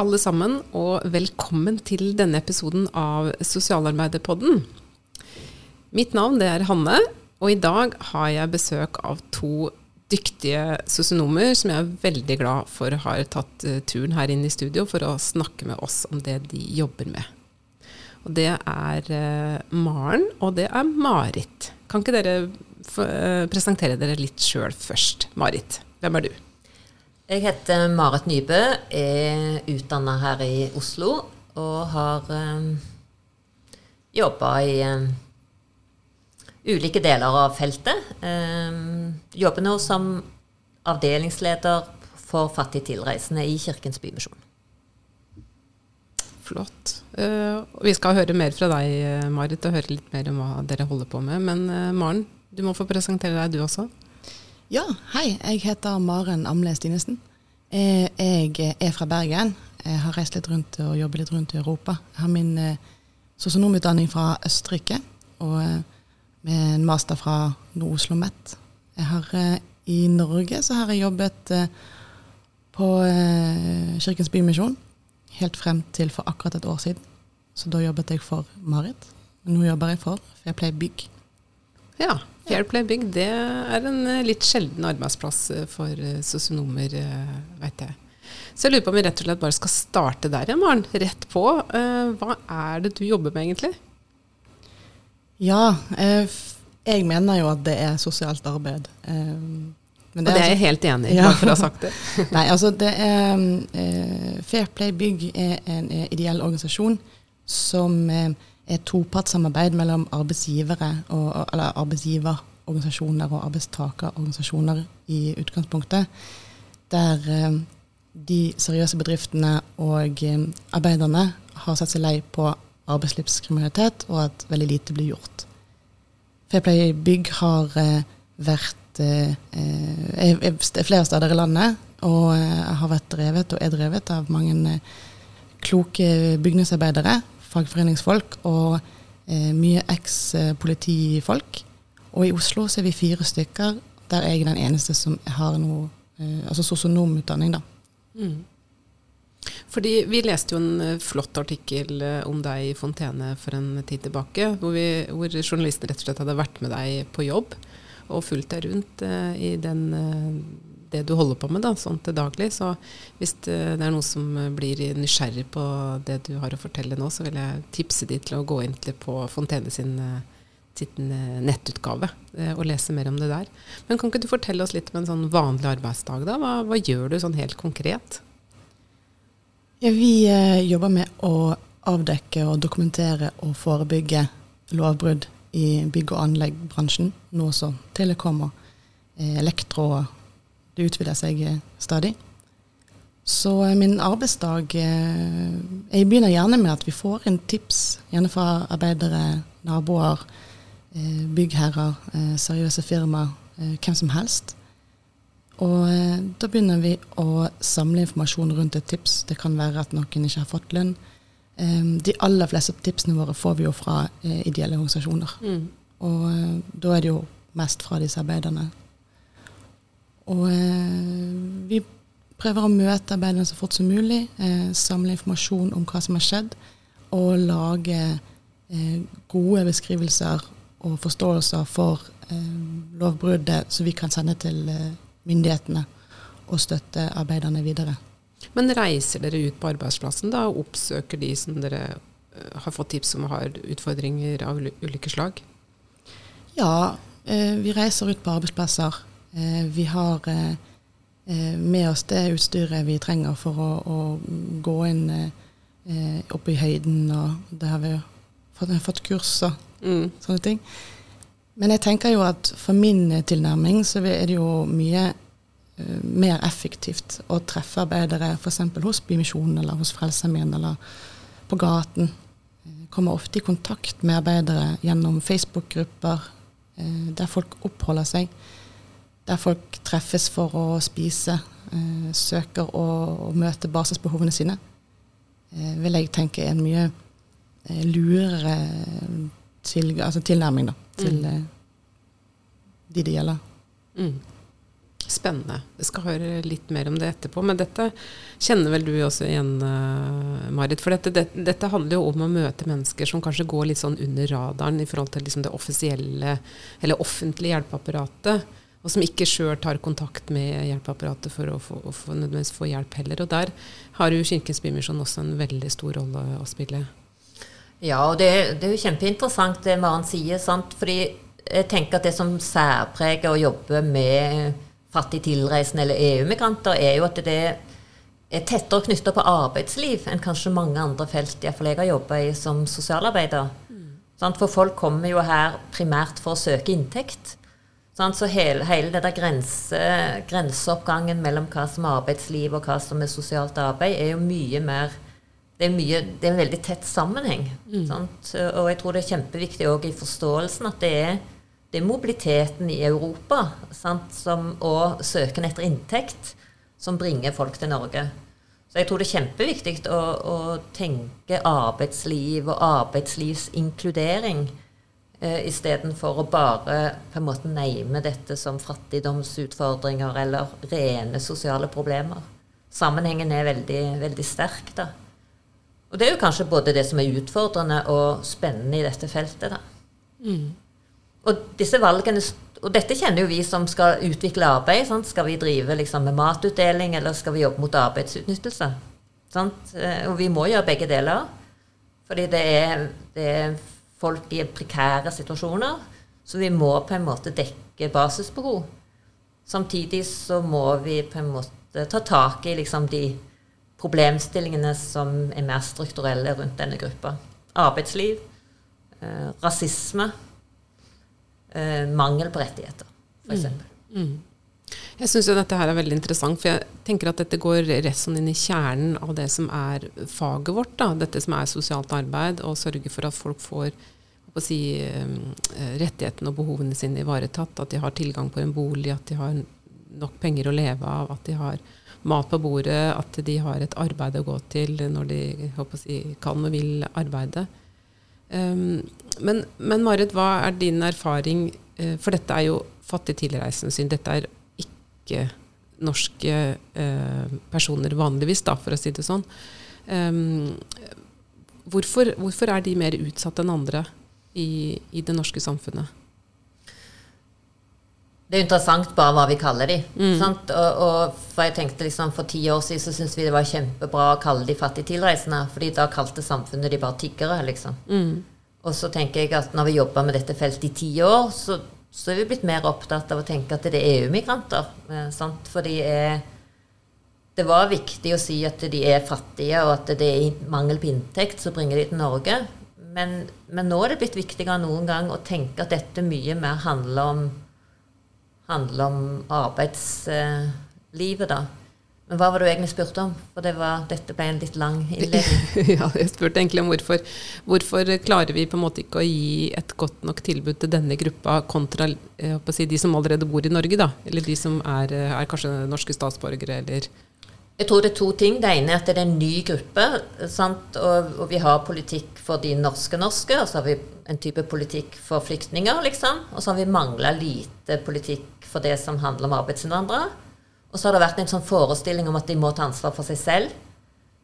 alle sammen, og velkommen til denne episoden av Sosialarbeiderpodden. Mitt navn er Hanne, og i dag har jeg besøk av to dyktige sosionomer som jeg er veldig glad for har tatt uh, turen her inn i studio for å snakke med oss om det de jobber med. Og Det er uh, Maren, og det er Marit. Kan ikke dere uh, presentere dere litt sjøl først? Marit, hvem er du? Jeg heter Marit Nybø, er utdanna her i Oslo og har um, jobba i um, ulike deler av feltet. Um, jobber nå som avdelingsleder for fattige tilreisende i Kirkens Bymisjon. Flott. Uh, vi skal høre mer fra deg, Marit, og høre litt mer om hva dere holder på med. Men uh, Maren, du må få presentere deg, du også. Ja, hei. Jeg heter Maren Amle Stinesen. Eh, jeg er fra Bergen. Jeg har reist litt rundt og jobbet litt rundt i Europa. Jeg har min eh, sosionomutdanning fra Østerrike og eh, med en master fra Nord-Oslo MET. Jeg har, I Norge så har jeg jobbet på Kirkens Bymisjon helt frem til for akkurat et år siden. Så da jobbet jeg for Marit. Nå jobber jeg for Fairplay Bygg. Ja, Fairplay Bygg det er en eh, litt sjelden arbeidsplass eh, for eh, sosionomer, veit jeg. Så jeg lurer på om vi rett og slett bare skal starte der, en Maren. Rett på. Hva er det du jobber med, egentlig? Ja, jeg mener jo at det er sosialt arbeid. og det er jeg altså- helt enig i, ja. for å ha sagt det. Nei, altså det er Fairplay Bygg er en ideell organisasjon som er topartssamarbeid mellom arbeidsgivere og, eller arbeidsgiverorganisasjoner og arbeidstakerorganisasjoner i utgangspunktet. Der eh, de seriøse bedriftene og eh, arbeiderne har satt seg lei på arbeidslivskriminalitet, og at veldig lite blir gjort. Fairplay Bygg har eh, vært er flere steder i landet og har vært drevet og er drevet av mange kloke bygningsarbeidere fagforeningsfolk og eh, mye eks-politifolk. Og i Oslo så er vi fire stykker. Der er jeg den eneste som har noe eh, altså sosionomutdanning, da. Mm. Fordi Vi leste jo en eh, flott artikkel eh, om deg i Fontene for en tid tilbake, hvor, vi, hvor journalisten rett og slett hadde vært med deg på jobb og fulgt deg rundt eh, i den uh, det du holder på med da, sånn til daglig. Så hvis det er noen som blir nysgjerrig på det du har å fortelle nå, så vil jeg tipse de til å gå inn på Fontene sin, sin nettutgave eh, og lese mer om det der. Men kan ikke du fortelle oss litt om en sånn vanlig arbeidsdag, da? Hva, hva gjør du sånn helt konkret? Ja, vi eh, jobber med å avdekke og dokumentere og forebygge lovbrudd i bygg- og anleggsbransjen, nå også telekom og eh, elektro det utvider seg eh, stadig. Så eh, min arbeidsdag eh, Jeg begynner gjerne med at vi får inn tips, gjerne fra arbeidere, naboer, byggherrer, seriøse firmaer, hvem som helst. Og da begynner vi å samle informasjon rundt et tips. Det kan være at noen ikke har fått lønn. De aller fleste tipsene våre får vi jo fra ideelle organisasjoner. Mm. Og da er det jo mest fra disse arbeiderne og eh, vi prøver å møte arbeiderne så fort som mulig, eh, samle informasjon om hva som har skjedd, og lage eh, gode beskrivelser og forståelser for lovbruddet, så vi kan sende til myndighetene og støtte arbeiderne videre. Men reiser dere ut på arbeidsplassen da, og oppsøker de som dere har fått tips om har utfordringer av ulike slag? Ja, vi reiser ut på arbeidsplasser. Eh, vi har eh, eh, med oss det utstyret vi trenger for å, å gå inn opp i høyden, og det har vi fått, fått kurs og mm. sånne ting. Men jeg tenker jo at for min tilnærming så er det jo mye mer effektivt å treffe arbeidere f.eks. hos Bymisjonen eller hos Frelsesarmeen eller på gaten. Kommer ofte i kontakt med arbeidere gjennom Facebook-grupper der folk oppholder seg der folk treffes for å spise, eh, søker å, å, møte basisbehovene sine, eh, vil jeg tenke er en mye eh, lurere til, altså tilnærming da, til mm. Eh, de det gjelder. Mm. Spennende. Vi skal høre litt mer om det etterpå. Men dette kjenner vel du også igjen, uh, Marit. For dette, det, dette, handler jo om å møte mennesker som kanskje går litt sånn under radaren i forhold til liksom det offisielle eller offentlige hjelpeapparatet. Og som ikke sjøl tar kontakt med hjelpeapparatet for å få, å få, nødvendigvis få hjelp heller. Og der har jo Kirkens Bymisjon også en veldig stor rolle å spille. Ja, og det, det er jo kjempeinteressant det Maren sier. sant? Fordi jeg tenker at det som særpreger å jobbe med fattig tilreisende eller EU-migranter, er jo at det er tettere knytta på arbeidsliv enn kanskje mange andre felt, iallfall jeg har jobba i som sosialarbeider. Mm. For folk kommer jo her primært for å søke inntekt. Så hele, hele det der grense, grenseoppgangen mellom hva som er arbeidsliv og hva som er sosialt arbeid, er jo mye mer det er, mye, det er en veldig tett sammenheng. Mm. Og jeg tror det er kjempeviktig òg i forståelsen at det er det er mobiliteten i Europa sant, som, og søken etter inntekt som bringer folk til Norge. Så jeg tror det er kjempeviktig å, å tenke arbeidsliv og arbeidslivsinkludering eh, istedenfor å bare på en måte name dette som fattigdomsutfordringer eller rene sosiale problemer. Sammenhengen er veldig, veldig sterk, da. Og det er jo kanskje både det som er utfordrende og spennende i dette feltet, da. Mm. Og disse valgene og dette kjenner jo vi som skal utvikle arbeid. Sant? Skal vi drive liksom, med matutdeling, eller skal vi jobbe mot arbeidsutnyttelse? Sant? Eh, og vi må gjøre begge deler. Fordi det er, det er, folk i prekære situasjoner. Så vi må på en måte dekke basisbehov. Samtidig så må vi på en måte ta tak i liksom, de problemstillingene som er mer strukturelle rundt denne gruppa. Arbeidsliv, eh, rasisme eh, mangel på rettigheter, f.eks. Mm. Mm. Jeg syns dette her er veldig interessant, for jeg tenker at dette går rett sånn inn i kjernen av det som er faget vårt. Da. Dette som er sosialt arbeid, og sørge for at folk får si, eh, rettighetene og behovene sine ivaretatt. At de har tilgang på en bolig, at de har nok penger å leve av, at de har mat på bordet, at de har et arbeid å gå til når de si, kan og vil arbeide. Um, men, men, Marit, hva er din erfaring? Uh, for dette er jo fattig tilreisende syn. Dette er ikke norske eh, personer vanligvis, da, for å si det sånn. Um, hvorfor, hvorfor, er de mer utsatt enn andre i, i, det norske samfunnet? Det er interessant bare hva vi kaller de. Mm. Og, og, for jeg tenkte liksom For ti år siden så syntes vi det var kjempebra å kalle de fattige tilreisende, fordi da kalte samfunnet de bare tiggere, liksom. Mm. Og så tenker jeg at når vi jobber med dette feltet i ti år, så, så, er vi blitt mer opptatt av å tenke at det er EU-migranter. Eh, For de er det var viktig å si at de er fattige, og at det er mangel på inntekt som bringer de til Norge. Men, men, nå er det blitt viktigere enn noen gang å tenke at dette mye mer handler om handler om arbeidslivet, da. Men hva var det du egentlig spurte om? For det var, dette ble en litt lang innledning. ja, jeg spurte egentlig om hvorfor, hvorfor klarer vi på en måte ikke å gi et godt nok tilbud til denne gruppa kontra si, de som allerede bor i Norge, da? Eller de som er, er kanskje norske statsborgere, eller jeg tror det er to ting. Det ene er at det er en ny gruppe. Og, og, vi har politikk for de norske norske, og så har vi en type politikk for flyktninger, liksom. Og så har vi mangla lite politikk for det som handler om arbeidsinnvandrere. Og så har det vært en sånn forestilling om at de må ta ansvar for seg selv.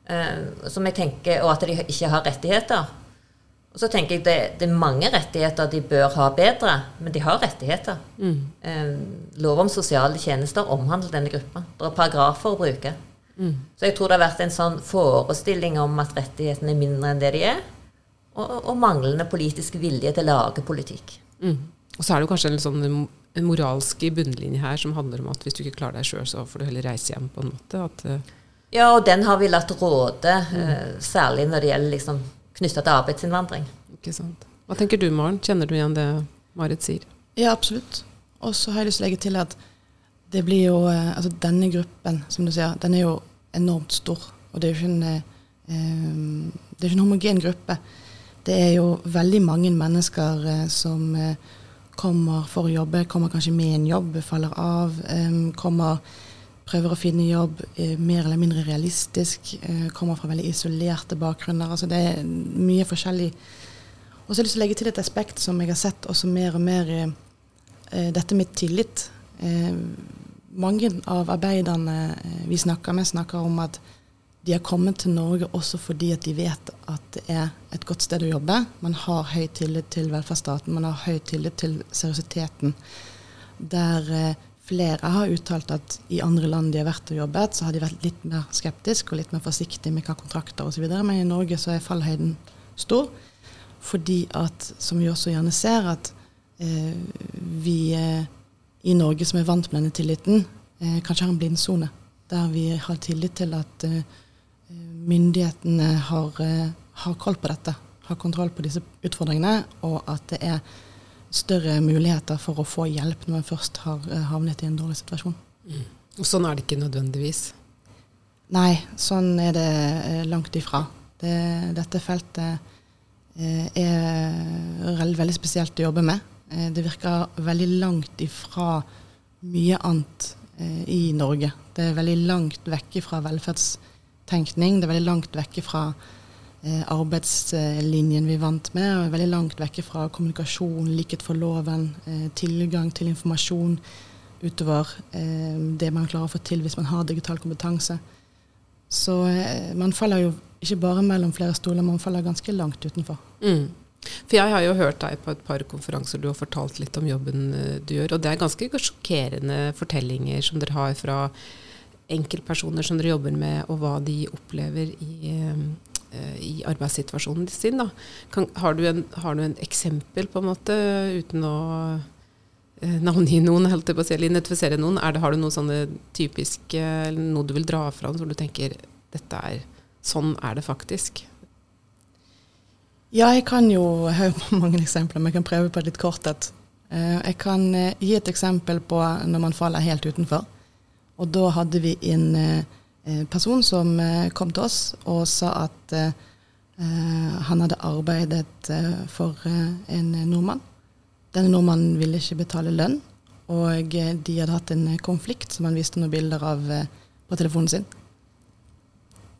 Uh, som jeg tenker, Og at de ikke har rettigheter. Og så tenker jeg det, det er mange rettigheter de bør ha bedre, men de har rettigheter. Mm. Uh, lov om sosiale tjenester omhandler denne gruppa. Det er paragrafer å bruke. Mm. Så jeg tror det har vært en sånn forestilling om at rettighetene er mindre enn det de er, og, og manglende politisk vilje til å lage politikk. Mm. Og så er det jo kanskje en, sånn, en moralsk bunnlinje her som handler om at hvis du ikke klarer deg sjøl, så får du heller reise hjem, på en måte. At, uh, ja, og den har vi latt råde, uh, særlig når det gjelder liksom, knytta til arbeidsinnvandring. Ikke sant. Hva tenker du, Maren? Kjenner du igjen det Marit sier? Ja, absolutt. Og så har jeg lyst til å legge til at det blir jo uh, Altså denne gruppen, som du sier, den er jo enormt stor. Og det er jo ikke en, eh, det er ikke en homogen gruppe. Det er jo veldig mange mennesker eh, som eh, kommer for å jobbe, kommer kanskje med en jobb, faller av. Eh, kommer, prøver å finne jobb eh, mer eller mindre realistisk. Eh, kommer fra veldig isolerte bakgrunner. Altså det er mye forskjellig. Og så har jeg lyst til å legge til et aspekt som jeg har sett også mer og mer dette med tillit. mange av arbeiderne vi snakker med, snakker om at de har kommet til Norge også fordi at de vet at det er et godt sted å jobbe. Man har høy tillit til velferdsstaten, man har høy tillit til seriøsiteten. Der eh, flere har uttalt at i andre land de har vært og jobbet, så har de vært litt mer skeptiske og litt mer forsiktige med hva kontrakter osv. Men i Norge så er fallhøyden stor. Fordi at, som vi også gjerne ser, at eh, vi eh, i Norge som er vant med denne tilliten, eh, kanskje har en blindsone. Der vi har tillit til at eh, myndighetene har, eh, har, koll på dette, har kontroll på disse utfordringene, og at det er større muligheter for å få hjelp når man først har eh, havnet i en dårlig situasjon. Mm. Og sånn er det ikke nødvendigvis? Nei, sånn er det eh, langt ifra. Det, dette feltet er veldig spesielt å jobbe med. Det virker veldig langt ifra mye annet i Norge. Det er veldig langt vekk fra velferdstenkning. Det er veldig langt vekk fra eh, arbeidslinjen vi vant med. Og veldig langt vekk fra kommunikasjon, likhet for loven, tilgang til informasjon utover det man klarer å få til hvis man har digital kompetanse. Så man faller jo ikke bare mellom flere stoler, man faller ganske langt utenfor. Mm. For jeg har jo hørt deg på et par konferanser du har fortalt litt om jobben eh, du gjør, og det er ganske sjokkerende fortellinger som dere har fra enkeltpersoner som dere jobber med, og hva de opplever i, eh, i arbeidssituasjonen sin. Kan, har, du en, har, du en, eksempel, på en måte, uten å eh, navngi noen, helt på å eller identifisere noen? Det, har du noe sånne typiske, noe du vil dra fram som du tenker dette er, sånn er det faktisk? Ja, jeg kan jo høre på mange eksempler, men jeg kan prøve på litt korthet. Eh, jeg kan gi et eksempel på når man faller helt utenfor. Og da hadde vi en eh, person som kom til oss og sa at han hadde arbeidet for en nordmann. Denne nordmannen ville ikke betale lønn, og de hadde hatt en konflikt som han viste noen bilder av på telefonen sin.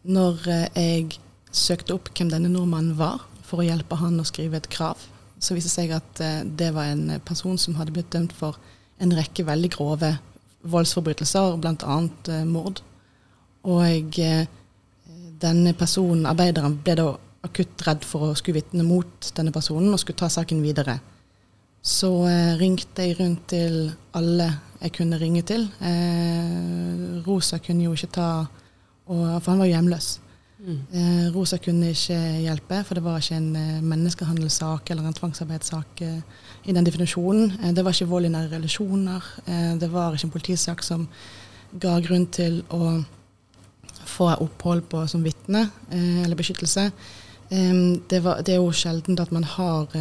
Når jeg søkte opp hvem denne nordmannen var, for å hjelpe han å skrive et krav. Så viste det seg at eh, det var en person som hadde blitt dømt for en rekke veldig grove voldsforbrytelser, bl.a. Eh, mord. Og eh, denne personen, arbeideren, ble da akutt redd for å skulle vitne mot denne personen og skulle ta saken videre. Så eh, ringte jeg rundt til alle jeg kunne ringe til. Eh, Rosa kunne jo ikke ta og, For han var jo hjemløs. Eh, Rosa kunne ikke hjelpe, for det var ikke en eh, menneskehandelssak eller en tvangsarbeidssak eh, i den definisjonen. Eh, det var ikke vold i nære relasjoner. Eh, det var ikke en politisak som ga grunn til å få opphold på som vitne eller beskyttelse. Det, var, det, er jo sjelden at man har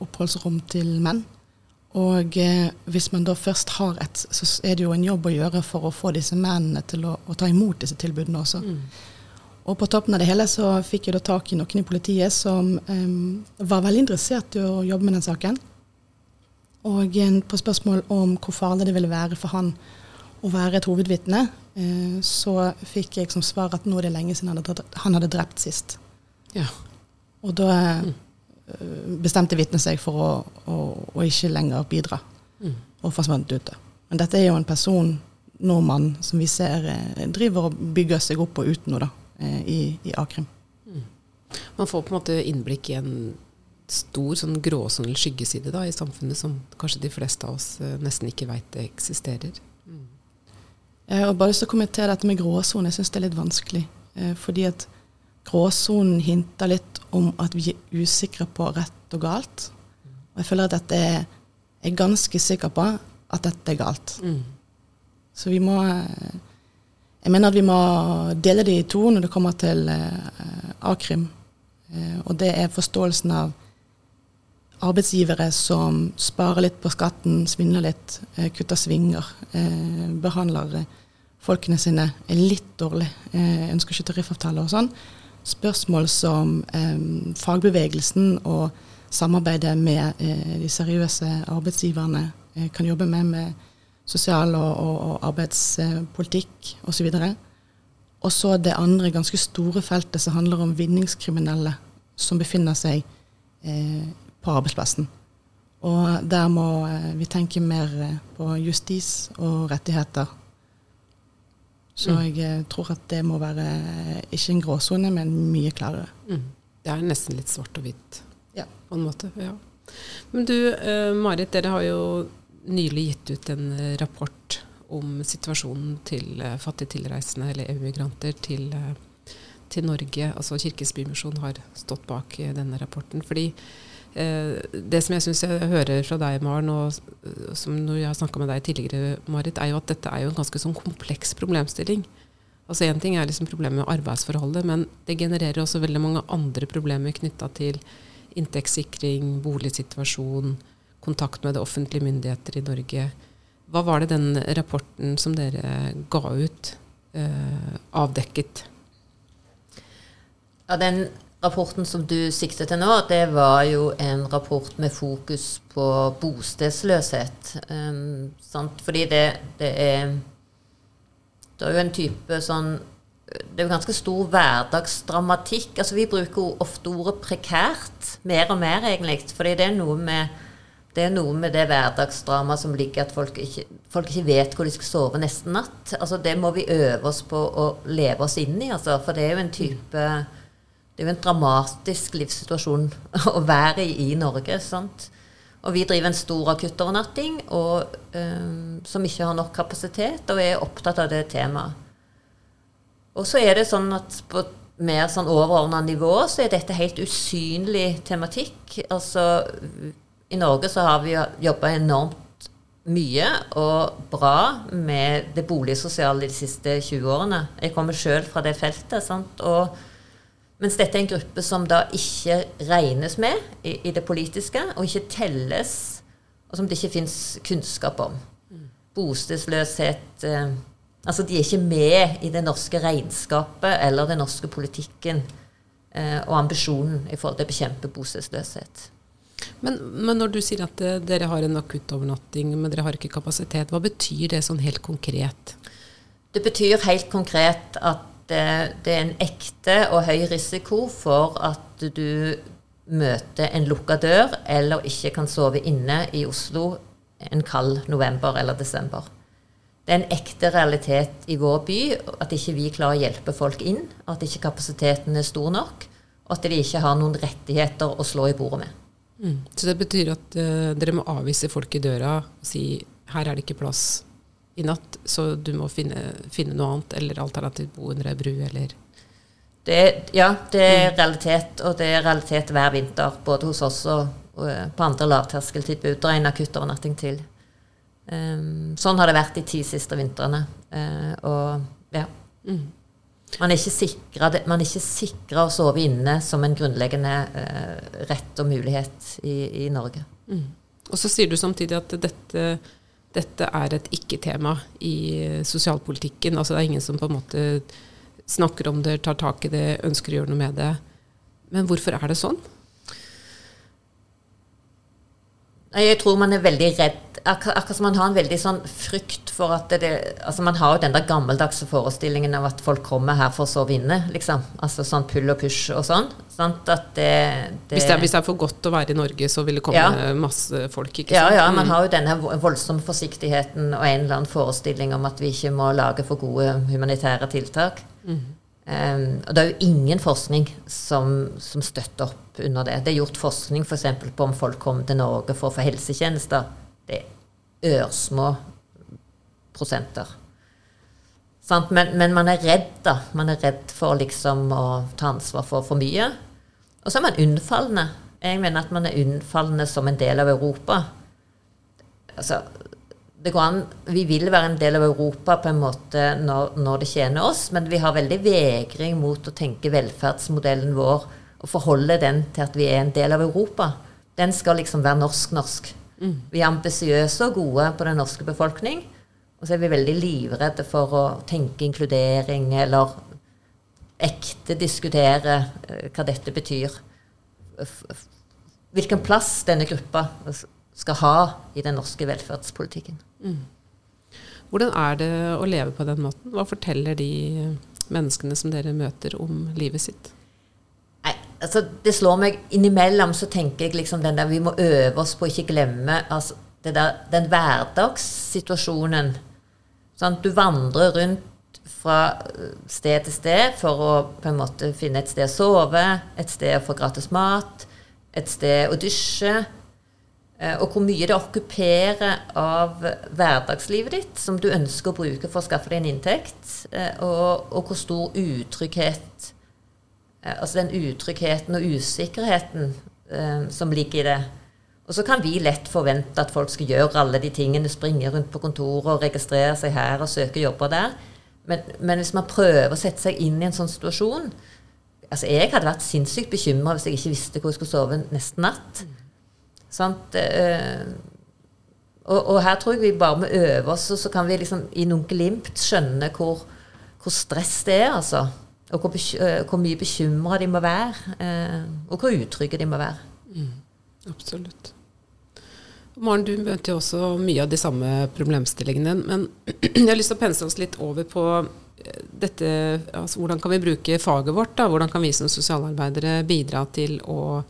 oppholdsrom til menn. Og hvis man da først har et, så er det jo en jobb å gjøre for å få disse mennene til å, å ta imot disse tilbudene også. Mm. Og på toppen av det hele så fikk jeg da tak i noen i politiet som um, var veldig interessert i å jobbe med den saken. Og på spørsmål om hvor farlig det ville være for han å være et hovedvitne, uh, så fikk jeg som svar at nå er det lenge siden han hadde, han hadde drept sist. Ja. Og da uh, bestemte vitnet seg for å, å, å, ikke lenger bidra, mm. og forsvant ute. Men dette er jo en person, nordmann, som vi ser eh, driver og bygger seg opp og ut nå, da. Eh, i, i a-krim. Mm. Man får på en måte innblikk i en stor sånn gråsone eller skyggeside da, i samfunnet som kanskje de fleste av oss eh, nesten ikke veit eksisterer. Mm. Jeg har bare å kommentere dette med gråsone. Jeg syns det er litt vanskelig. Eh, fordi at gråsonen hinter litt om at vi er usikre på rett og galt. Og jeg føler at dette er, jeg er ganske sikker på at dette er galt. Mm. Så vi må eh, jeg mener at vi må dele det i to når det kommer til eh, a-krim. Eh, og det er forståelsen av arbeidsgivere som sparer litt på skatten, svindler litt, eh, kutter svinger, eh, behandler eh, folkene sine litt dårlig, ønsker ikke tariffavtale og sånn. Spørsmål som fagbevegelsen og samarbeidet med de seriøse arbeidsgiverne kan jobbe med, med sosial- og, og, og arbeidspolitikk osv. Og så det andre ganske store feltet som handler om vinningskriminelle som befinner seg eh, på arbeidsplassen. Og der må eh, vi tenke mer eh, på justis og rettigheter Så mm. jeg eh, tror at det må være ikke en gråsone, men mye klarere. Mm. Det er nesten litt svart og hvitt ja. på en måte. Ja. Men du, eh, Marit, dere har jo nylig gitt ut en rapport om situasjonen til uh, fattige tilreisende eller EU-migranter til, uh, til, Norge. Altså Kirkens Bymisjon har stått bak denne rapporten. fordi Eh, det som jeg syns jeg hører fra deg, Maren, og eh, som når jeg har snakka med deg tidligere, Marit, er jo at dette er jo en ganske sånn kompleks problemstilling. Altså Én ting er liksom problemet med arbeidsforholdet, men det genererer også veldig mange andre problemer knytta til inntektssikring, boligsituasjon, kontakt med det offentlige myndigheter i Norge. Hva var det den rapporten som dere ga ut, eh, avdekket? Ja, Den Rapporten som du sikter til nå, det var jo en rapport med fokus på bostedsløshet. Um, Fordi det, det, er Det er jo en type sånn Det er jo ganske stor hverdagsdramatikk. Altså Vi bruker ofte ordet prekært. Mer og mer, egentlig. Fordi det er noe med det er noe med det hverdagsdramaet som ligger at folk ikke, folk ikke, vet hvor de skal sove neste natt. Altså Det må vi øve oss på å leve oss inn i. Altså, for det er jo en type det er jo en dramatisk livssituasjon å være i i Norge. sant? Og vi driver en stor akuttovernatting um, som ikke har nok kapasitet, og er opptatt av det temaet. Og så er det sånn at på mer sånn overordna nivå så er dette helt usynlig tematikk. Altså i Norge så har vi jobba enormt mye og bra med det boligsosiale de siste 20 årene. Jeg kommer sjøl fra det feltet. sant? Og mens dette er en gruppe som da ikke regnes med i, i det politiske, og ikke telles, og som det ikke fins kunnskap om. Bostedsløshet eh, Altså, de er ikke med i det norske regnskapet eller den norske politikken eh, og ambisjonen i forhold til å bekjempe bostedsløshet. Men, men, når du sier at uh, dere har en akuttovernatting, men dere har ikke kapasitet, hva betyr det sånn helt konkret? Det betyr helt konkret at det, det, er en ekte og høy risiko for at du møter en lukka dør eller ikke kan sove inne i Oslo en kald november eller desember. Det er en ekte realitet i vår by at ikke vi klarer å hjelpe folk inn, at ikke kapasiteten er stor nok, og at de ikke har noen rettigheter å slå i bordet med. Mm. Så det betyr at uh, dere må avvise folk i døra og si her er det ikke plass i natt, så du må finne, finne noe annet, eller alternativt bo under ei bru, eller det, Ja, det er mm. realitet, og det er realitet hver vinter, både hos oss og, og eh, på andre lavterskeltilbud. Det er en akuttovernatting til. Um, sånn har det vært de ti siste vintrene. Uh, og ja. Mm. Man er ikke sikra å sove inne som en grunnleggende eh, rett og mulighet i, i Norge. Mm. Og så sier du samtidig at dette dette er et ikke-tema i sosialpolitikken. Altså det er ingen som på en måte snakker om det, tar tak i det, ønsker å gjøre noe med det. Men hvorfor er det sånn? Jeg tror man er veldig redd. Akkurat som man har en veldig sånn frykt for at det, altså Man har jo den der gammeldagse forestillingen av at folk kommer her for å sove inne, liksom. Altså sånn pull og push og sånn. Det, det, hvis, det er, hvis, det er, for godt å være i Norge, så vil det komme ja. masse folk, ikke sant? Ja, ja. Man mm. har jo denne voldsomme forsiktigheten og en eller annen forestilling om at vi ikke må lage for gode humanitære tiltak. Mm. Um, og det er jo ingen forskning som, som, støtter opp under det. Det er gjort forskning f.eks. For på om folk kommer til Norge for å få helsetjenester. Det er ørsmå prosenter. Men, men, man er redd, da. Man er redd for liksom å ta ansvar for for mye. Og så er man unnfallende. Jeg mener at man er unnfallende som en del av Europa. Altså, det går an, Vi vil være en del av Europa på en måte når, når, det tjener oss, men vi har veldig vegring mot å tenke velferdsmodellen vår og forholde den til at vi er en del av Europa. Den skal liksom være norsk-norsk. Mm. Vi er ambisiøse og gode på den norske befolkning. Og så er vi veldig livredde for å tenke inkludering eller ekte diskutere uh, hva dette betyr. Hvilken plass denne gruppa skal ha i den norske velferdspolitikken. Mm. Hvordan er det å leve på den måten? Hva forteller de menneskene som dere møter, om livet sitt? Nei, altså Det slår meg innimellom, så tenker jeg liksom den der Vi må øve oss på å ikke glemme altså, der, den hverdagssituasjonen. Sånn, du vandrer rundt fra sted til sted for å på en måte finne et sted å sove, et sted å få gratis mat, et sted å dusje. Eh, og hvor mye det okkuperer av hverdagslivet ditt som du ønsker å bruke for å skaffe deg en inntekt, eh, og, og hvor stor utrygghet eh, Altså den utryggheten og usikkerheten som ligger i det. Og så kan vi lett forvente at folk skal gjøre alle de tingene, springe rundt på kontoret og registrere seg her og søke jobber der. Men, men, hvis man prøver å sette seg inn i en sånn situasjon altså Jeg hadde vært sinnssykt bekymra hvis jeg ikke visste hvor jeg skulle sove neste natt. Sant? Eh, og, og, her tror jeg vi bare må øve oss, så kan vi liksom i noen glimt skjønne hvor, hvor stress det er, altså. Og hvor, eh, hvor mye bekymra de må være. Eh, og hvor utrygge de må være. Mm, absolutt. Maren, du møter jo også mye av de samme problemstillingene. Men jeg har lyst til å pense oss litt over på dette altså Hvordan kan vi bruke faget vårt? da? Hvordan kan vi som sosialarbeidere bidra til å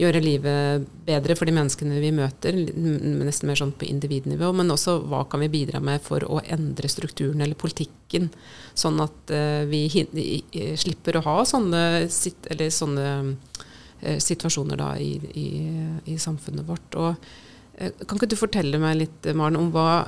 gjøre livet bedre for de menneskene vi møter, nesten mer sånn på individnivå, men også hva kan vi bidra med for å endre strukturen eller politikken, sånn at uh, vi slipper å ha sånne, sånne uh, situasjoner da i, i, i, samfunnet vårt. Og uh, kan ikke du fortelle meg litt, Maren, om hva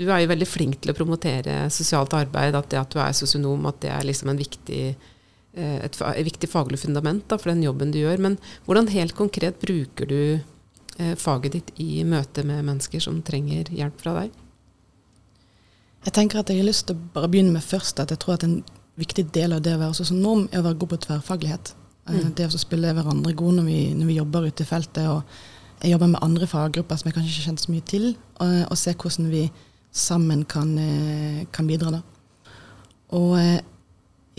Du er jo veldig flink til å promotere sosialt arbeid, at det at du er sosionom, at det er liksom en viktig Eh, et, et, viktig faglig fundament da, for den jobben du gjør. Men hvordan helt konkret bruker du eh, faget ditt i møte med mennesker som trenger hjelp fra deg? Jeg tenker at jeg har lyst til å bare begynne med først at jeg tror at en viktig del av det å være sosionom er å være god på tverrfaglighet. Eh, mm. Det å spille hverandre god når vi, når vi, jobber ute i feltet. og Jeg jobber med andre faggrupper som jeg kanskje ikke kjenner så mye til, og, og se hvordan vi sammen kan, eh, kan bidra. da. Og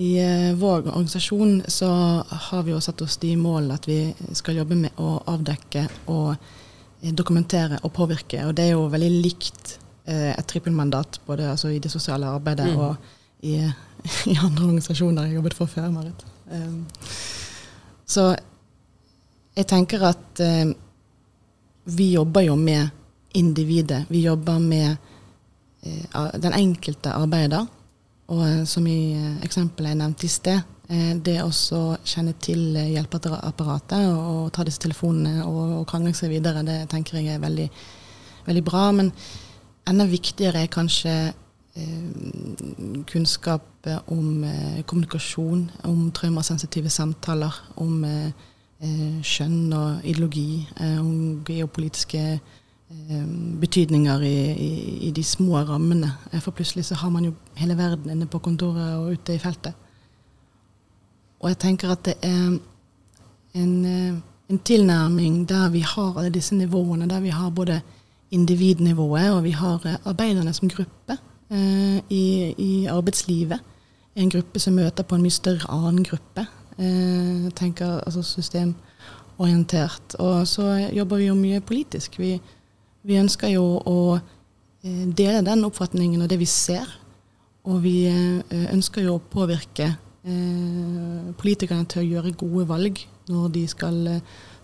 i eh, vår organisasjon så har vi jo satt oss de mål at vi skal jobbe med å avdekke og eh, dokumentere og påvirke. Og det er jo veldig likt eh, et trippelmandat både altså, i det sosiale arbeidet mm. og i, i, andre organisasjoner jeg jobbet for før, Marit. Um, så jeg tenker at um, vi jobber jo med individet. Vi jobber med uh, den enkelte arbeider. Og eh, som i eh, eksempelet jeg nevnte i sted, eh, det å kjenne til hjelpeapparatet og, ta disse telefonene og, og krangle seg videre, det tenker jeg er veldig, veldig bra. Men enda viktigere er kanskje eh, kunnskap om eh, kommunikasjon, om traumasensitive samtaler, om eh, skjønn og ideologi, om geopolitiske betydninger i, i, i, de små rammene. Eh, for plutselig så har man jo hele verden inne på kontoret og ute i feltet. Og jeg tenker at det er en, eh, en tilnærming der vi har alle disse nivåene. Der vi har både individnivået og vi har arbeiderne som gruppe eh, i, i, arbeidslivet. En gruppe som møter på en mye større annen gruppe. Eh, tenker altså systemorientert. Og så jobber vi jo mye politisk. Vi vi ønsker jo å eh, dele den oppfatningen og det vi ser. Og vi eh, ønsker jo å påvirke eh, politikerne til å gjøre gode valg når de skal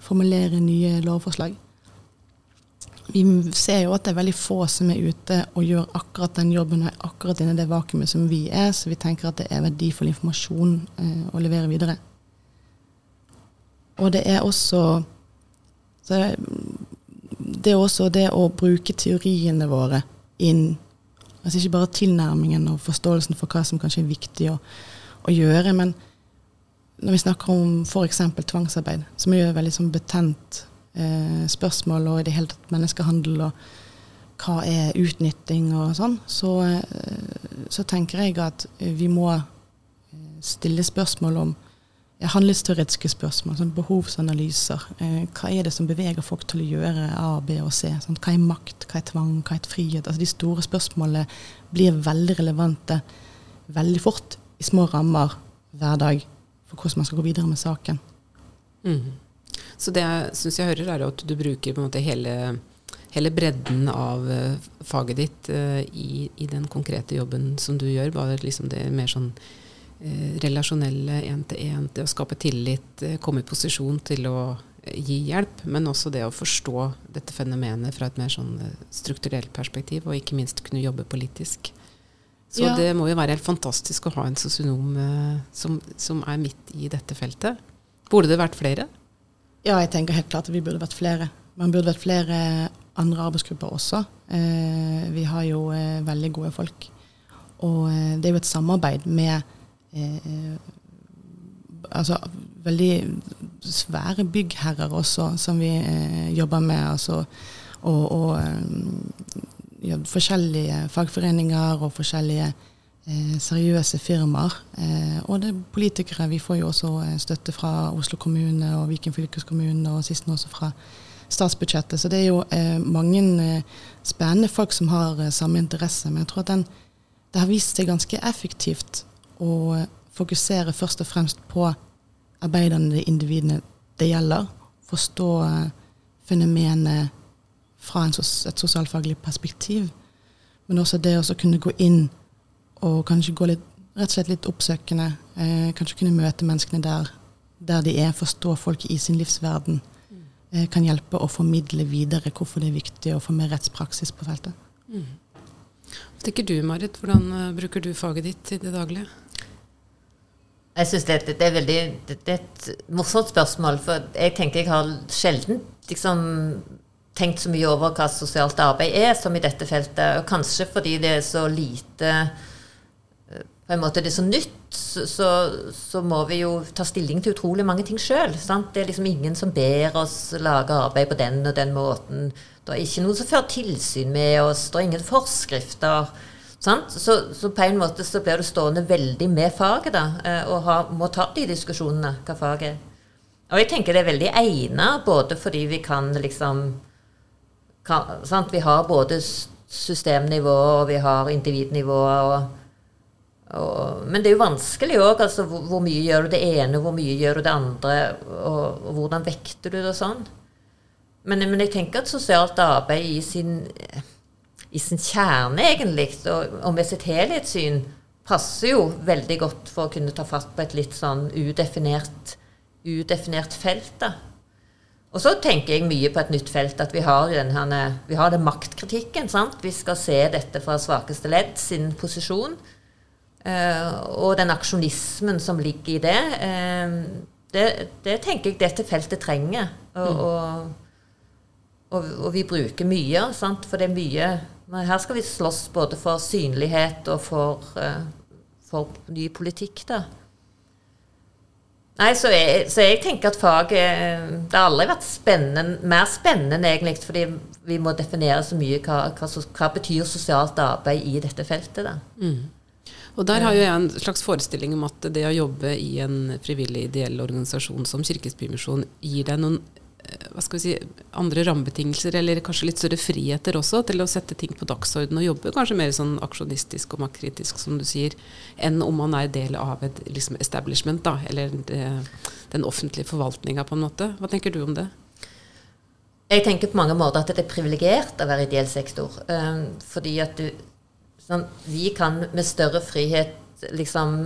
formulere nye lovforslag. Vi ser jo at det er veldig få som er ute og gjør akkurat den jobben og akkurat inne i det vakuumet som vi er, så vi tenker at det er verdifull informasjon å levere videre. Og det er også så det er også det å bruke teoriene våre inn Altså ikke bare tilnærmingen og forståelsen for hva som kanskje er viktig å, å gjøre, men når vi snakker om f.eks. tvangsarbeid, som er jo et veldig sånn betent eh, spørsmål, og i det hele tatt menneskehandel, og hva er utnytting og sånn, så, eh, så tenker jeg at vi må eh, stille spørsmål om handlingsteoretiske spørsmål, sånn behovsanalyser. Eh, hva er det som beveger folk til å gjøre A, B og C? Sånn, hva er makt, hva er tvang, hva er frihet? Altså, de store spørsmålene blir veldig relevante veldig fort i små rammer hver dag for hvordan man skal gå videre med saken. Mm. Så det jeg syns jeg hører, er at du bruker på en hele, hele bredden av uh, faget ditt uh, i, i, den konkrete jobben som du gjør. Bare liksom det mer sånn Eh, relasjonelle én-til-én, det å skape tillit, eh, komme i posisjon til å eh, gi hjelp, men også det å forstå dette fenomenet fra et mer sånn strukturelt perspektiv, og ikke minst kunne jobbe politisk. Så Ja. det må jo være helt fantastisk å ha en sosionom eh, som, som er midt i dette feltet. Burde det vært flere? Ja, jeg tenker helt klart at vi burde vært flere. Man burde vært flere andre arbeidsgrupper også. Eh, vi har jo eh, veldig gode folk. Og eh, det er jo et samarbeid med eh, altså, veldig svære byggherrer også, som vi eh, jobber med. Altså, og og eh, ja, forskjellige fagforeninger og forskjellige eh, seriøse firmaer. Eh, og det er politikere. Vi får jo også eh, støtte fra Oslo kommune og Viken fylkeskommune, og sist nå også fra statsbudsjettet. Så det er jo eh, mange eh, spennende folk som har eh, samme interesse. Men jeg tror at den, det har vist seg ganske effektivt eh, fokusere først og fremst på arbeiderne, de individene det gjelder. Forstå eh, fenomenet fra et sosialfaglig perspektiv. Men også det å kunne gå inn og kanskje gå litt, rett og slett litt oppsøkende. Eh, kanskje kunne møte menneskene der, der de er, forstå folk i sin livsverden. Eh, kan hjelpe å formidle videre hvorfor det er viktig å få mer rettspraksis på feltet. Hva tenker du, Marit? Hvordan eh, bruker du faget ditt i det daglige? Jeg synes det, det, det, det er et morsomt spørsmål, for jeg tenker jeg har sjelden liksom, tenkt så mye over hva sosialt arbeid er som i dette feltet. Og kanskje fordi det er så lite på en måte det er så nytt, så, så, må vi jo ta stilling til utrolig mange ting sjøl. Det er liksom ingen som ber oss lage arbeid på den og den måten. Det er ikke noen som fører tilsyn med oss. Det er ingen forskrifter. Så, så på en måte så blir du stående veldig med faget, da, eh, og ha, må ta de diskusjonene, hva faget er. Og jeg tenker det er veldig egnet, både fordi vi kan liksom kan? Vi har både systemnivå, og vi har individnivå. Og, og, men det er jo vanskelig òg. Altså, hvor, hvor mye gjør du det ene, hvor mye gjør du det andre, og, og hvordan vekter du det og sånn. Men, men jeg tenker at sosialt arbeid i sin, i sin kjerne, egentlig, og, og med sitt helhetssyn, passer jo veldig godt for å kunne ta fatt på et litt sånn udefinert, udefinert felt. da. Og så tenker jeg mye på et nytt felt, at vi har, den vi har den maktkritikken. sant? Vi skal se dette fra svakeste ledd sin posisjon. Eh, og den aksjonismen som ligger i det, eh, det, det tenker jeg dette feltet trenger. Og, og, og, og vi bruker mye, sant? for det er mye men Her skal vi slåss både for synlighet og for, eh, for ny politikk. da. Nei, så jeg, så jeg tenker at faget Det har aldri vært spennende, mer spennende, egentlig, fordi vi må definere så mye hva, hva, hva betyr sosialt arbeid i dette feltet. da. Og der har jo jeg en slags forestilling om at det å jobbe i en frivillig ideell organisasjon som Kirkens Bymisjon gir deg noen eh, hva skal vi si, andre rammebetingelser, eller kanskje litt større friheter også, til å sette ting på dagsorden og jobbe kanskje mer sånn aksjonistisk og maktkritisk, som du sier, enn om man er del av et liksom, establishment, da, eller det, den offentlige forvaltninga, på en måte. Hva tenker du om det? Jeg tenker på mange måter at det er privilegert å være ideell sektor. Um, fordi at du sånn, Vi kan med større frihet liksom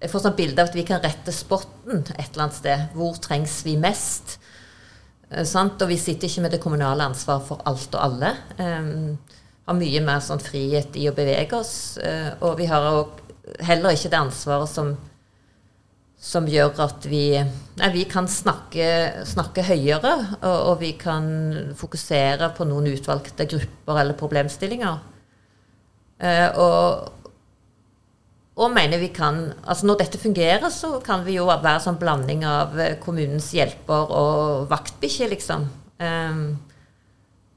Jeg får sånn bilde av at vi kan rette spotten et eller annet sted. Hvor trengs vi mest? Sant? Og vi sitter ikke med det kommunale ansvaret for alt og alle. Um, har mye mer sånn frihet i å bevege oss. Uh, og vi har heller ikke det ansvaret som som gjør at vi, nei, vi kan snakke, snakke høyere, og, og vi kan fokusere på noen utvalgte grupper eller problemstillinger. Eh, og, og mener vi kan altså Når dette fungerer, så kan vi jo være sånn blanding av eh, kommunens hjelper og vaktbikkje, liksom. Eh,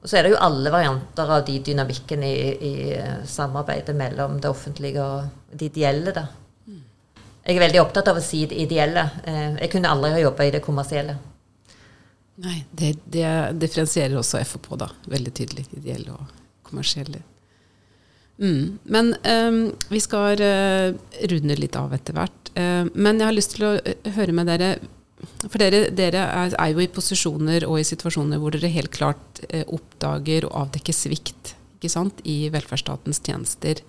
og så er det jo alle varianter av de dynamikken i, i eh, samarbeidet mellom det offentlige og det ideelle, da. Jeg er veldig opptatt av å si det ideelle. Jeg kunne aldri ha jobba i det kommersielle. Nei, det, det differensierer også FHP, da. Veldig tydelig. Ideelle og kommersielle. Mm. Men um, vi skal uh, runde litt av etter hvert. Uh, men jeg har lyst til å eh, høre med dere For dere, dere er, jo i posisjoner og i situasjoner hvor dere helt klart uh, oppdager og avdekker svikt ikke sant, i velferdsstatens tjenester.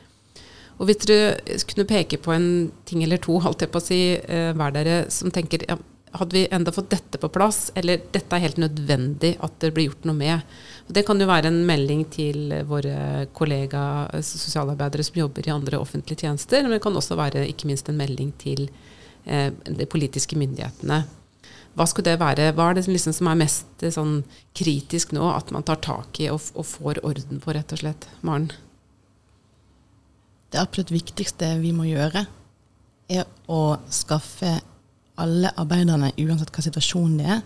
Og hvis dere kunne peke på en ting eller to, holdt jeg på å si, hver dere, som tenker ja, hadde vi enda fått dette på plass, eller dette er helt nødvendig at det blir gjort noe med. Og det kan jo være en melding til våre kollega sosialarbeidere som jobber i andre offentlige tjenester, men det kan også være ikke minst en melding til eh, de politiske myndighetene. Hva skulle det være? Hva er det liksom som er mest eh, sånn, kritisk nå, at man tar tak i og, og får orden på, rett og slett? Maren? Det absolutt viktigste vi må gjøre, er å skaffe alle arbeiderne, uansett hva situasjonen det er,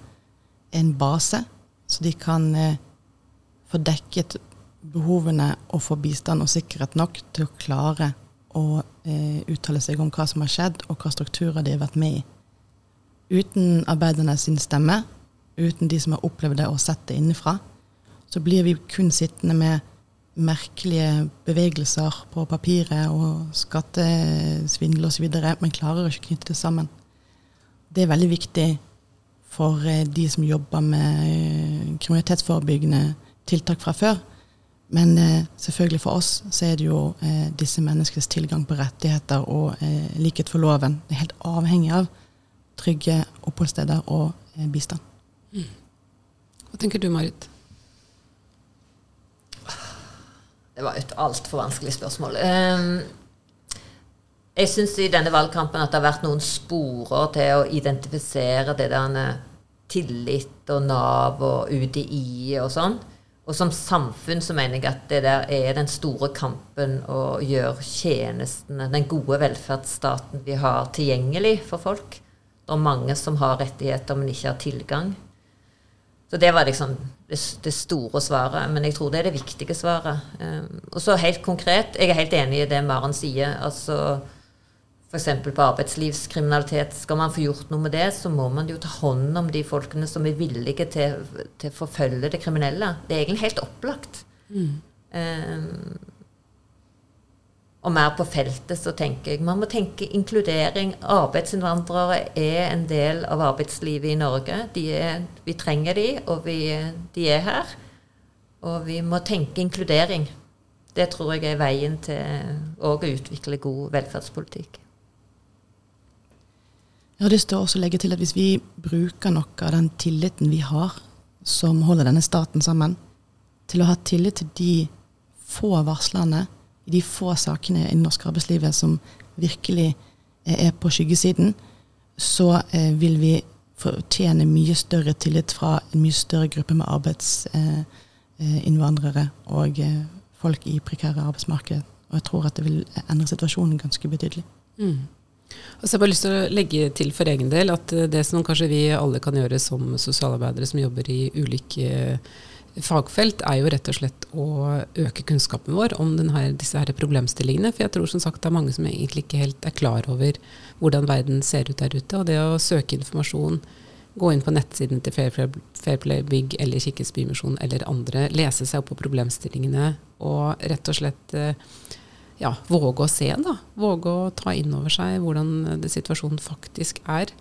en base, så de kan eh, få dekket behovene og få bistand og sikkerhet nok til å klare å eh, uttale seg om hva som har skjedd, og hva strukturer de har vært med i. Uten arbeiderne sin stemme, uten de som har opplevd det og sett det innenfra, så blir vi kun sittende med merkelige bevegelser på papiret og skattesvindel osv., men klarer ikke å knytte det sammen. Det er veldig viktig for eh, de som jobber med eh, kriminalitetsforebyggende tiltak fra før. Men eh, selvfølgelig for oss så er det jo eh, disse menneskers tilgang på rettigheter og eh, likhet for loven. Det er helt avhengig av trygge oppholdssteder og eh, bistand. Mm. Hva tenker du, Marit? Det var et altfor vanskelig spørsmål. Um, jeg syns i denne valgkampen at det har vært noen sporer til å identifisere det der tillit og Nav og UDI og sånn. Og som samfunn så mener jeg at det der er den store kampen å gjøre tjenestene, den gode velferdsstaten vi har, tilgjengelig for folk. Det er mange som har rettigheter, men ikke har tilgang. Så det var liksom det, store svaret. Men jeg tror det er det viktige svaret. Um, og så helt konkret, jeg er helt enig i det Maren sier. altså F.eks. på arbeidslivskriminalitet. Skal man få gjort noe med det, så må man jo ta hånd om de folkene som er villige til, til å forfølge det kriminelle. Det er egentlig helt opplagt. Mm. Um, og mer på feltet så tenker jeg man må tenke inkludering. Arbeidsinnvandrere er en del av arbeidslivet i Norge. Er, vi trenger de, og vi, de er her. Og vi må tenke inkludering. Det tror jeg er veien til å utvikle god velferdspolitikk. Jeg har lyst til å legge til at hvis vi bruker noe av den tilliten vi har, som holder denne staten sammen, til å ha tillit til de få varslerne i de få sakene i norsk arbeidslivet som virkelig er på skyggesiden, så eh, vil vi fortjene mye større tillit fra en mye større gruppe med arbeidsinnvandrere eh, eh, og eh, folk i prekære arbeidsmarked. Og jeg tror at det vil endre situasjonen ganske betydelig. Mm. Og jeg har bare lyst til å legge til for egen del at eh, det som kanskje vi alle kan gjøre som sosialarbeidere som jobber i ulike eh, fagfelt, er jo rett og slett å øke kunnskapen vår om denne, disse her problemstillingene. For jeg tror som sagt det er mange som egentlig ikke helt er klar over hvordan verden ser ut der ute. Og det å søke informasjon, gå inn på nettsiden til Fairplay Bygg eller Kirkens Bymisjon eller andre, lese seg opp på problemstillingene og rett og slett eh, ja, våge å se, da. Våge å ta inn over seg hvordan det situasjonen faktisk er.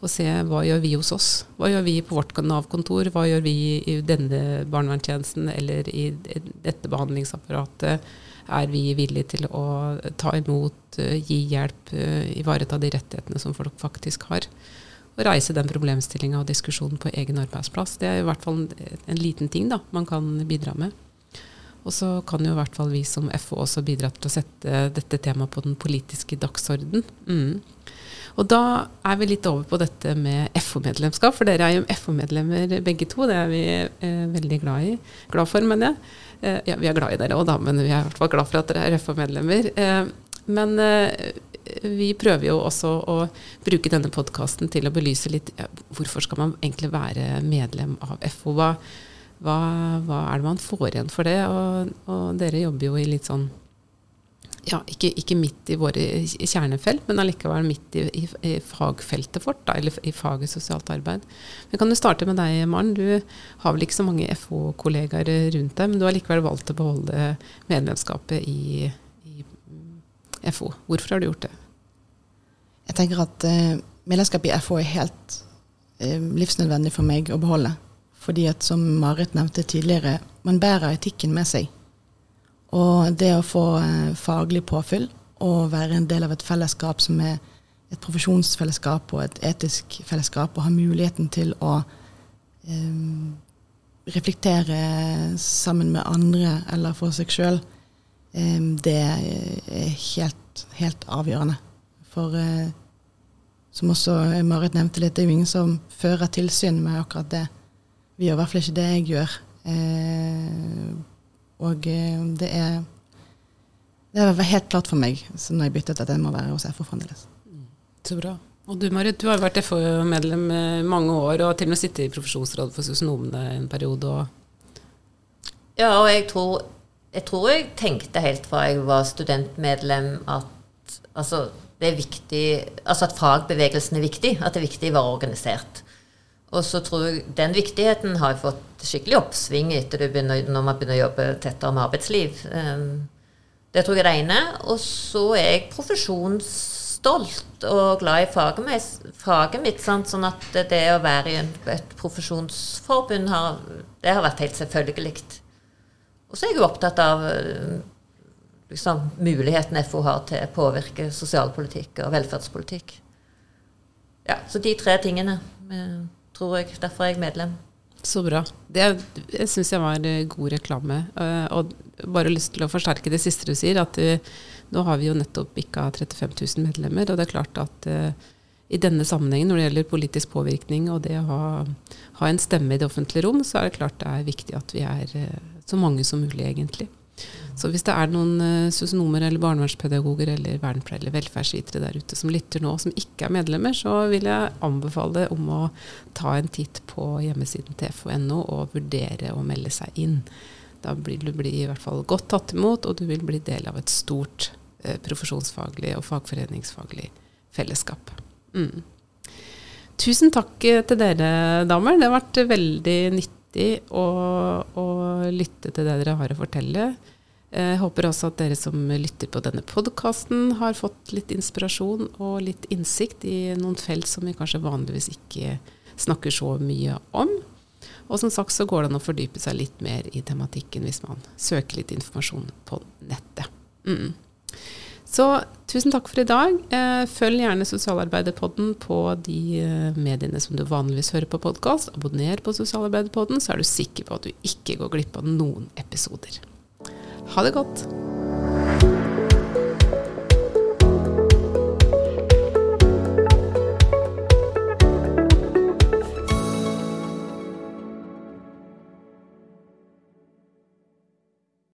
Og se hva gjør vi hos oss? Hva gjør vi på vårt Nav-kontor? Hva gjør vi i denne barnevernstjenesten eller i dette behandlingsapparatet? Er vi villige til å ta imot, eh, gi hjelp, eh, ivareta de rettighetene som folk faktisk har? Å reise den problemstillinga og diskusjonen på egen arbeidsplass. Det er i hvert fall en liten ting da, man kan bidra med. Og så kan jo i hvert fall vi som FO også bidra til å sette dette temaet på den politiske dagsorden. Mm. Og da er vi litt over på dette med FO-medlemskap, for dere er jo FO-medlemmer begge to. Det er vi eh, veldig glad i. Glad for, mener jeg. Eh, ja, vi er glad i dere òg, da, men vi er i hvert fall glad for at dere er FO-medlemmer. Eh, men eh, vi prøver jo også å bruke denne podkasten til å belyse litt ja, hvorfor skal man egentlig være medlem av FO. Hva, hva, hva, er det man får igjen for det? Og, og dere jobber jo i litt sånn ja, ikke, ikke, midt i våre kjernefelt, men allikevel midt i, i, i fagfeltet vårt, da, eller i faget sosialt arbeid. Men kan du starte med deg, Maren. Du har vel ikke så mange FO-kollegaer rundt deg, men du har likevel valgt å beholde medlemskapet i, i FO. Hvorfor har du gjort det? Jeg tenker at uh, medlemskapet i FO er helt uh, livsnødvendig for meg å beholde. Fordi at, som Marit nevnte tidligere, man bærer etikken med seg. Og det å få eh, faglig påfyll og være en del av et fellesskap som er et profesjonsfellesskap og et etisk fellesskap, og ha muligheten til å um, reflektere sammen med andre eller for seg sjøl, um, det er helt, helt avgjørende. For uh, som også Marit nevnte litt, det er jo ingen som fører tilsyn med akkurat det. Vi gjør i hvert fall ikke det jeg gjør. Eh, og uh, det er det var helt klart for meg så når jeg byttet at jeg må være hos FO fremdeles. Så bra. Og du Marit, du har vært FO-medlem i mange år, og til og med sittet i profesjonsrådet for sosionomene en periode. ja, og jeg tror, jeg tror, jeg tenkte helt fra jeg var studentmedlem at altså, det er viktig, altså at fagbevegelsen er viktig, at det er viktig å være organisert. Og så tror jeg den viktigheten har fått skikkelig oppsving etter begynner, når man begynner å jobbe tettere med arbeidsliv. Um, det tror jeg er det ene. Og så er jeg profesjonsstolt og glad i faget, med, mitt. Sant? Sånn at det å være i et profesjonsforbund har, det har vært helt selvfølgelig. Og så er jeg jo opptatt av liksom, muligheten FO har til å påvirke sosialpolitikk og velferdspolitikk. Ja, Så de tre tingene eh, tror jeg. Derfor er jeg medlem. Så bra. Det syns jeg var eh, god reklame. Uh, og bare lyst til å forsterke det siste du sier, at uh, nå har vi jo nettopp bikka 35 000 medlemmer. Og det er klart at i denne sammenhengen, når det gjelder politisk påvirkning og det å ha, ha, en stemme i det offentlige rom, så er det klart det er viktig at vi er så mange som mulig, egentlig. Så hvis det er noen uh, sosionomer eller barnevernspedagoger eller vernepleiere eller velferdsvitere der ute som lytter nå, som ikke er medlemmer, så vil jeg anbefale om å ta en titt på hjemmesiden til FO.no og vurdere å melde seg inn. Da blir du bli i hvert fall godt tatt imot, og du vil bli del av et stort uh, profesjonsfaglig og fagforeningsfaglig fellesskap. Mm. Tusen takk eh, til dere, damer. Det har vært veldig nyttig å, å lytte til det dere har å fortelle. Jeg håper også at dere som lytter på denne podkasten, har fått litt inspirasjon og litt innsikt i noen felt som vi kanskje vanligvis ikke snakker så mye om. Og som sagt så går det an å fordype seg litt mer i tematikken hvis man søker litt informasjon på nettet. Mm. Så tusen takk for i dag. Eh, følg gjerne Sosialarbeiderpodden på de eh, mediene som du vanligvis hører på podkast. Abonner på Sosialarbeiderpodden, så er du sikker på at du ikke går glipp av noen episoder. Ha det godt.